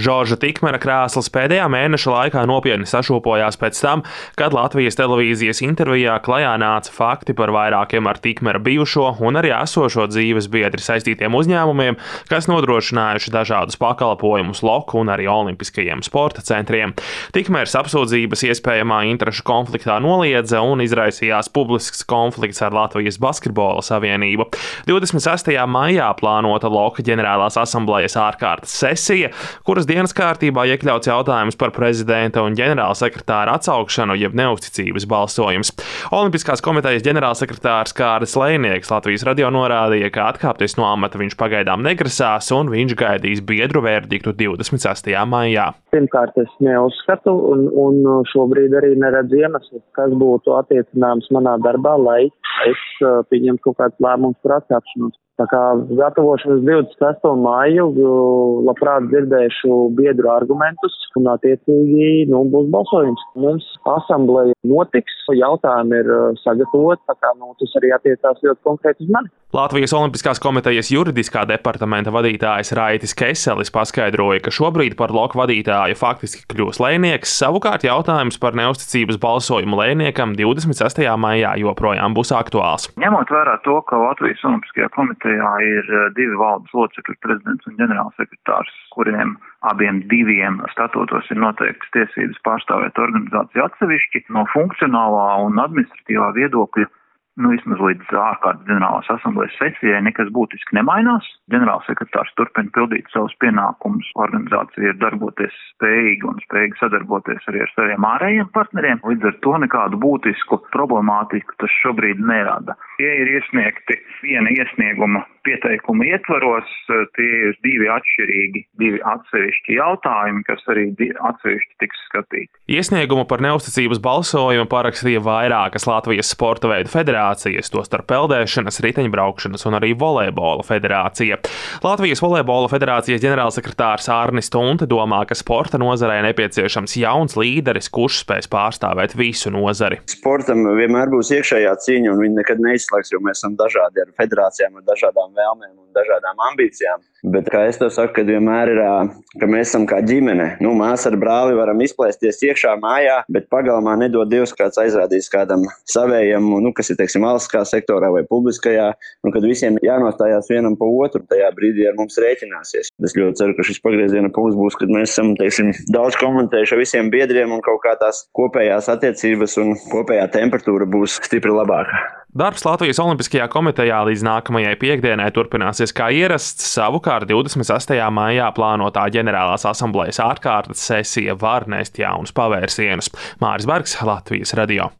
Žorža Tikmera krēsls pēdējā mēneša laikā nopietni sašūpojās pēc tam, kad Latvijas televīzijas intervijā klajā nāca fakti par vairākiem ar Tikmera bijušo un arī esošo dzīves biedri saistītiem uzņēmumiem, kas nodrošinājuši dažādus pakalpojumus loku un arī olimpiskajiem sporta centriem. Tikmers apsūdzības iespējamā interešu konfliktā noliedza un izraisījās publisks konflikts ar Latvijas basketbola savienību. 26. maijā plānota Loka ģenerālās asamblejas ārkārtas sesija, kuras dienas kārtībā iekļauts jautājums par prezidenta un ģenerālsekretāra atsaukšanu, jeb neusticības balsojums. Olimpiskās komitejas ģenerālsekretārs Kārlis Lēnieks Latvijas radio norādīja, ka atkāpties no amata viņš pagaidām negrasās un viņš gaidīs biedru verdiktu 26. maijā. Pirmkārt, es neuzskatu un, un šobrīd arī neredzu iemeslu, kas būtu attiecināms manā darbā, lai es uh, pieņemtu kaut kāds lēmums par atkāpšanos. Tā kā gatavošanas 26. māju labprāt dzirdēšu biedru argumentus un attiecīgi nu, būs balsojums. Mums asambleja notiks, jautājumi ir sagatavoti, tā kā nu, tas arī attiecās ļoti konkrēti uz mani. Latvijas Olimpiskās komitejas juridiskā departamenta vadītājs Raitis Keselis paskaidroja, ka šobrīd par loku vadītāju faktiski kļūs lēnieks, savukārt jautājums par neusticības balsojumu lēniekam 26. maijā joprojām būs aktuāls. Ņemot vērā to, ka Latvijas Olimpiskajā komitejā ir divi valdes locekļi, prezidents un ģenerālsekretārs, kuriem abiem diviem statūtos ir noteikts tiesības pārstāvēt organizāciju atsevišķi no funkcionālā un administratīvā viedokļa nu, vismaz līdz ārkārtas ģenerālās asamblejas sesijai nekas būtiski nemainās. Ģenerālsekretārs turpina pildīt savus pienākumus. Organizācija ir darboties spējīga un spējīga sadarboties arī ar saviem ārējiem partneriem. Līdz ar to nekādu būtisku problemātiku tas šobrīd nerada. Tie ir iesniegti viena iesnieguma pieteikuma ietvaros, tie ir divi atšķirīgi, divi atsevišķi jautājumi, kas arī atsevišķi tiks skatīti. Iesniegumu par neusticības balsojumu parakstīja vairākas Latvijas sporta veidu federācijas, tostarp peldēšanas, riteņbraukšanas un arī volejbola federācija. Latvijas volejbola federācijas ģenerālsekretārs Arnis Tunte domā, ka sporta nozarē nepieciešams jauns līderis, kurš spēs pārstāvēt visu nozari. Sportam vienmēr būs iekšējā cīņa, un viņi nekad neizslēgs, jo mēs esam dažādi ar federācijām, ar dažādām vēlmēm un dažādām ambīcijām. Bet, kā es to saku, kad vienmēr ir, ka mēs esam kā ģimene. Nu, māsa ar brāli varam izplēsties iekšā mājā, bet pagalmā nedod Dievs, kāds aizrādīs kādam savējam, nu, kas ir, teiksim, valstiskā sektorā vai publiskajā, nu, kad visiem jānostājās vienam pa otru, tajā brīdī ar mums rēķināsies. Es ļoti ceru, ka šis pagrieziena punkts būs, kad mēs esam, teiksim, daudz komentējuši ar visiem biedriem un kaut kā tās kopējās attiecības un kopējā temperatūra būs stipri labāka. Darbs Latvijas Olimpiskajā komitejā līdz nākamajai piekdienai turpināsies kā ierasts. Savukārt 28. maijā plānotā ģenerālās asamblejas ārkārtas sesija var nest jaunus pavērsienus. Māris Bergs, Latvijas radio.